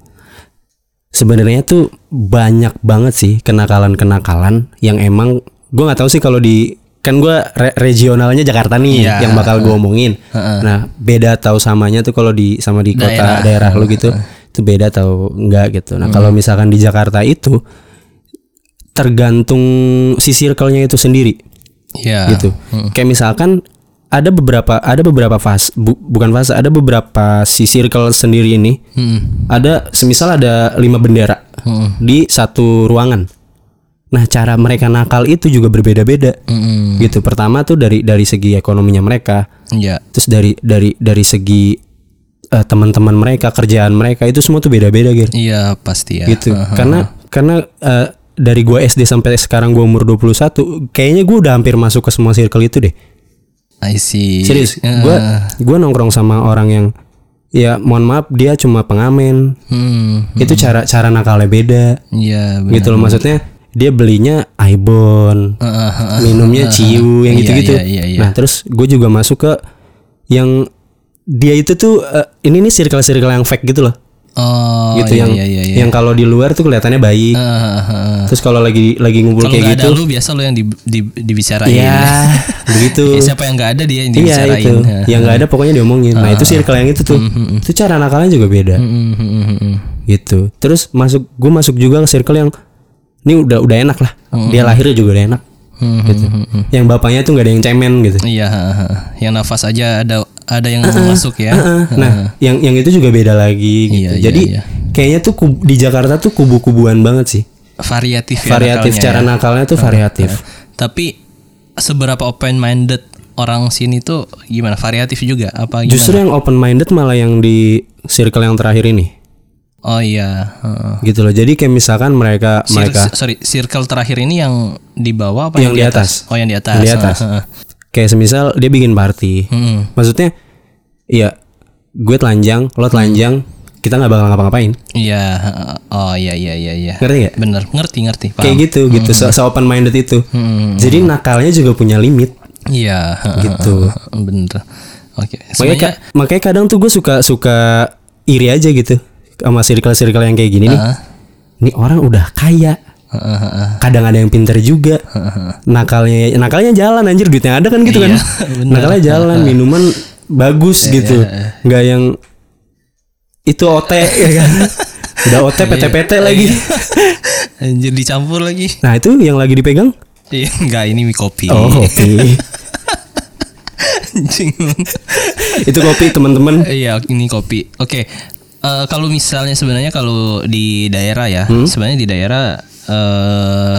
Sebenarnya tuh banyak banget sih kenakalan-kenakalan yang emang gue nggak tahu sih kalau di kan gue re- regionalnya Jakarta nih Iya. yang bakal gue omongin. Nah, beda tahu samanya tuh kalau di sama di kota daerah, lu gitu. Itu beda tahu enggak gitu. Nah, kalau misalkan di Jakarta itu tergantung si circle-nya itu sendiri Iya. gitu. Kayak misalkan ada beberapa ada beberapa fase bu- bukan fase ada beberapa si circle sendiri ini. Hmm. Ada semisal ada lima bendera di satu ruangan. Nah, cara mereka nakal itu juga berbeda-beda. Mm-mm. Gitu. Pertama tuh dari dari segi ekonominya mereka, Iya. terus dari dari dari segi eh, teman-teman mereka, kerjaan mereka itu semua tuh beda-beda, Gir Iya pasti ya. gitu karena karena eh, dari gua SD sampai sekarang gua umur 21 kayaknya gua udah hampir masuk ke semua circle itu deh I see. serius Eh, gua gua nongkrong sama orang yang ya mohon maaf dia cuma pengamen hmm, itu cara cara nakalnya beda iya gitu loh maksudnya dia belinya Ibon Eh, eh, eh. minumnya ciu yang Iya, gitu-gitu iya, iya, iya. nah terus gue juga masuk ke yang dia itu tuh eh, ini nih circle-circle yang fake gitu loh Oh, gitu iya, yang iya, iya, iya. yang kalau di luar tuh kelihatannya baik eh, eh. terus kalau lagi lagi ngumpul Kalau kayak gitu ada lu biasa lu yang di, di- dibicarain. ya [LAUGHS] begitu Ya, siapa yang nggak ada dia yang iya dibicarain. itu Eh. yang nggak ada pokoknya diomongin nah itu circle yang itu tuh itu cara nakalnya juga beda Hmm, hmm, hmm, hmm, hmm. gitu terus masuk gue masuk juga ke circle yang ini udah udah enak lah. Dia lahirnya juga udah enak. Hmm, gitu. yang bapaknya tuh nggak ada yang cemen gitu. Iya, yang nafas aja ada ada yang masuk ya. nah yang yang itu juga beda lagi gitu. Iya, iya, jadi iya. kayaknya tuh kub- di Jakarta tuh kubu-kubuan banget sih. Variatif ya variatif nakalnya cara ya. nakalnya tuh variatif. Tapi seberapa open minded orang sini tuh gimana? Variatif juga apa gimana? justru yang open minded malah yang di circle yang terakhir ini Oh iya, heeh. gitu loh jadi kayak misalkan mereka Cir- mereka sorry, circle terakhir ini yang di bawah apa Yang di atas. Oh, yang di atas. Yang di atas. Heeh. kayak semisal dia bikin party Hmm. maksudnya iya gue telanjang lo telanjang kita nggak bakal ngapa-ngapain Iya, heeh. oh iya iya iya iya. ngerti nggak Bener, ngerti ngerti, paham. kayak gitu gitu se, open minded itu Hmm. jadi nakalnya juga punya limit Iya, Gitu. bener. Oke, makanya sebenarnya ka- makanya kadang tuh gue suka suka iri aja gitu sama circle-circle yang kayak gini nih. Heeh. ini orang udah kaya. Kadang ada yang pinter juga. Nakalnya nakalnya jalan anjir. Duitnya ada kan gitu kan? Iya, [LAUGHS] bener. nakalnya jalan minuman bagus gitu. nggak yang itu OT ya kan? [LAUGHS] Udah OT PT-PT lagi. [LAUGHS] Anjir dicampur lagi. nah itu yang lagi dipegang? Iya, enggak ini mie kopi. oh oke. Anjing. itu kopi teman-teman. Iya, ini kopi. Oke. Eh, kalau misalnya sebenarnya kalau di daerah ya, Hmm? sebenarnya di daerah eh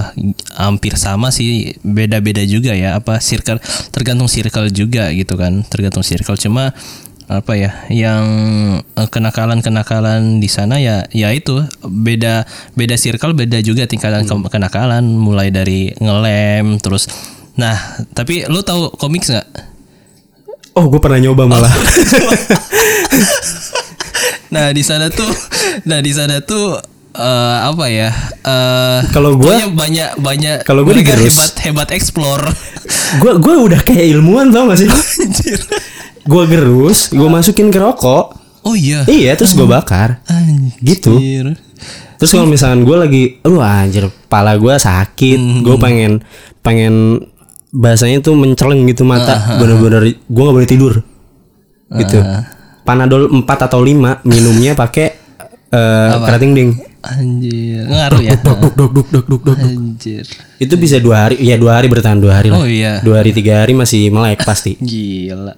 hampir sama sih, beda-beda juga ya. Apa circle tergantung circle juga gitu kan, tergantung circle. Cuma apa ya, yang eh, kenakalan-kenakalan di sana ya, ya itu beda beda circle, beda juga tingkatan ke- kenakalan. Mulai dari ngelem, terus, nah tapi lu tahu komik nggak? oh gue pernah nyoba malah [LAUGHS] [LAUGHS] Nah di sana tuh, nah di sana tuh eh, apa ya? eh Kalau pokoknya banyak banyak. kalau mereka digerus. hebat hebat explore. [LAUGHS] gue gue udah kayak ilmuwan tau gak sih gue gerus gue masukin ke rokok Oh iya. iya terus gue bakar Anjir. gitu Terus kalau misalkan gue lagi, aduh anjir, pala gue sakit, Hmm. gue pengen pengen bahasanya tuh menceleng gitu mata, bener-bener gue nggak boleh tidur, gitu. Panadol 4 atau 5 minumnya pakai eh kerating ding. Anjir. Ngaruh ya. Duk duk duk duk duk duk. duk. Anjir. Itu bisa dua hari, ya dua hari bertahan dua hari lah. Oh iya. Dua hari tiga hari masih melek pasti. [LAUGHS] Gila.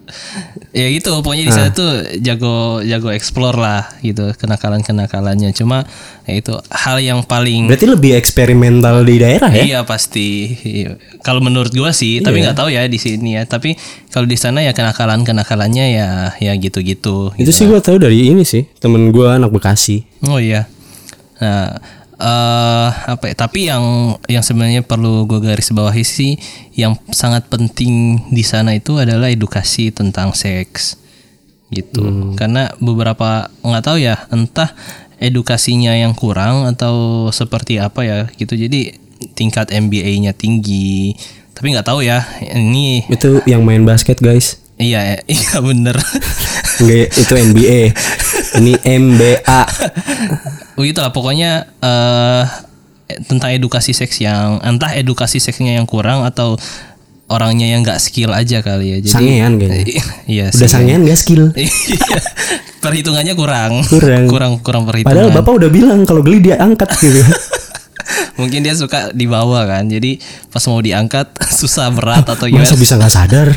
Ya gitu, pokoknya di sana tuh jago jago explore lah gitu kenakalan-kenakalannya. Cuma ya itu hal yang paling Berarti lebih eksperimental di daerah ya? Iya pasti. Iya. Kalau menurut gua sih, tapi nggak tahu ya di sini ya. Tapi kalau di sana ya kenakalan kenakalannya ya ya gitu-gitu. Itu sih gue tahu dari ini sih, temen gue anak Bekasi. Oh iya. Nah, eh apa ya? Tapi yang yang sebenarnya perlu gue garis bawahi sih, yang sangat penting di sana itu adalah edukasi tentang seks, gitu. Karena beberapa nggak tahu ya, entah edukasinya yang kurang atau seperti apa ya, gitu. Jadi tingkat MBA-nya tinggi, tapi nggak tahu ya. Ini Itu yang main basket guys. iya [LAUGHS] iya bener. Nggak, itu NBA. Ini MBA. [LAUGHS] Begitu lah pokoknya eh tentang edukasi seks yang entah edukasi seksnya yang kurang atau orangnya yang nggak skill aja kali ya. Jadi Sangean kayaknya. [LAUGHS] iya Udah sangean gak skill. [LAUGHS] Iya. Perhitungannya kurang. Kurang. [LAUGHS] kurang kurang perhitungan. Padahal bapak udah bilang kalau geli dia angkat gitu. Mungkin dia suka di bawah kan. Jadi pas mau diangkat susah berat atau gimana. Masa bisa nggak sadar?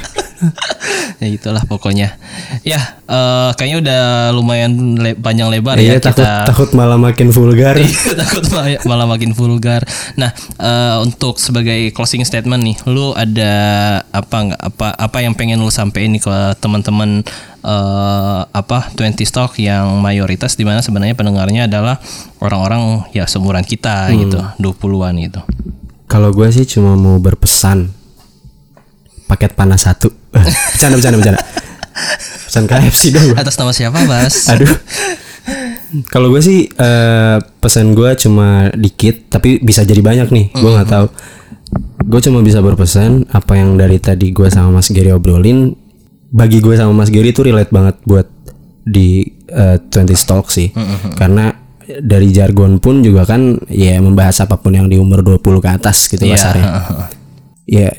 Ya itulah pokoknya. Ya, eh, kayaknya udah lumayan le- panjang lebar Iya ya takut kita takut malah makin vulgar. [LAUGHS] takut malah, makin vulgar. Nah, eh, untuk sebagai closing statement nih, lu ada apa nggak apa apa yang pengen lu sampein nih ke teman-teman eh, apa 20 stock yang mayoritas di mana sebenarnya pendengarnya adalah orang-orang ya seumuran kita gitu, 20-an gitu. Kalau gue sih cuma mau berpesan paket panas satu. Bercanda bercanda bercanda. Pesan KFC dong. gua. Atas nama siapa, Bas? Aduh. Kalau gue sih eh, pesan gue cuma dikit, tapi bisa jadi banyak nih. Gue nggak tahu. Gue cuma bisa berpesan apa yang dari tadi gue sama Mas Gary obrolin. Bagi gue sama Mas Gary itu relate banget buat di eh, 20 Talk sih. Karena dari jargon pun juga kan ya membahas apa pun yang di umur 20 ke atas gitu Iya, kasarnya. [LAUGHS] Ya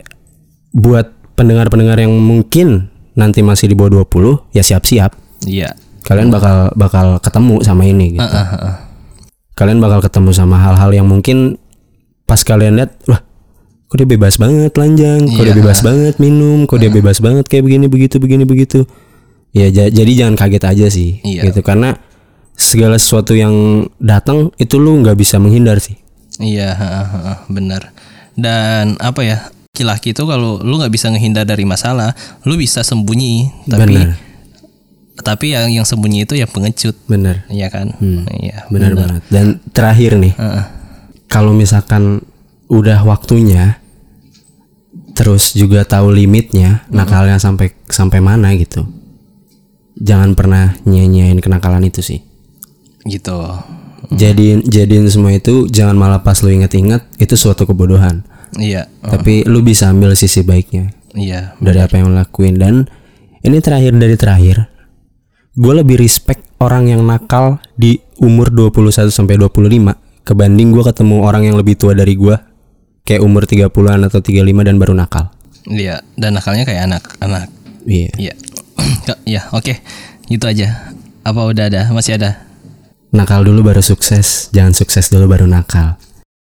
buat pendengar-pendengar yang mungkin nanti masih di bawah 20 ya siap-siap Iya. kalian bakal bakal ketemu sama ini gitu. Heeh, heeh. Kalian bakal ketemu sama hal-hal yang mungkin pas kalian lihat, wah, kok dia bebas banget lanjang, kok dia Iya. bebas banget minum, kok dia bebas banget kayak begini begitu begini begitu. Ya ja- jadi jangan kaget aja sih, Iya. gitu karena segala sesuatu yang datang itu lu nggak bisa menghindar sih. Iya, benar. Dan apa ya? Laki-laki itu kalau lu nggak bisa ngehindar dari masalah, lu bisa sembunyi, tapi Benar. tapi yang yang sembunyi itu ya pengecut, Bener, iya kan? Iya, bener banget. Dan terakhir nih, Heeh. kalau misalkan udah waktunya terus juga tahu limitnya nakalnya sampai sampai mana gitu jangan pernah nyanyain kenakalan itu sih Gitu. jadiin jadiin semua itu jangan malah pas lu inget-inget itu suatu kebodohan Iya, tapi lu bisa ambil sisi baiknya iya, dari apa yang lu lakuin dan ini terakhir dari terakhir gue lebih respect orang yang nakal di umur 21 sampai 25 kebanding gue ketemu orang yang lebih tua dari gue kayak umur 30-an atau 35 dan baru nakal iya. Dan nakalnya kayak anak-anak. iya Iya. [CLEARS THROAT] ya, oke. Gitu aja. Apa udah ada? Masih ada? nakal dulu baru sukses jangan sukses dulu baru nakal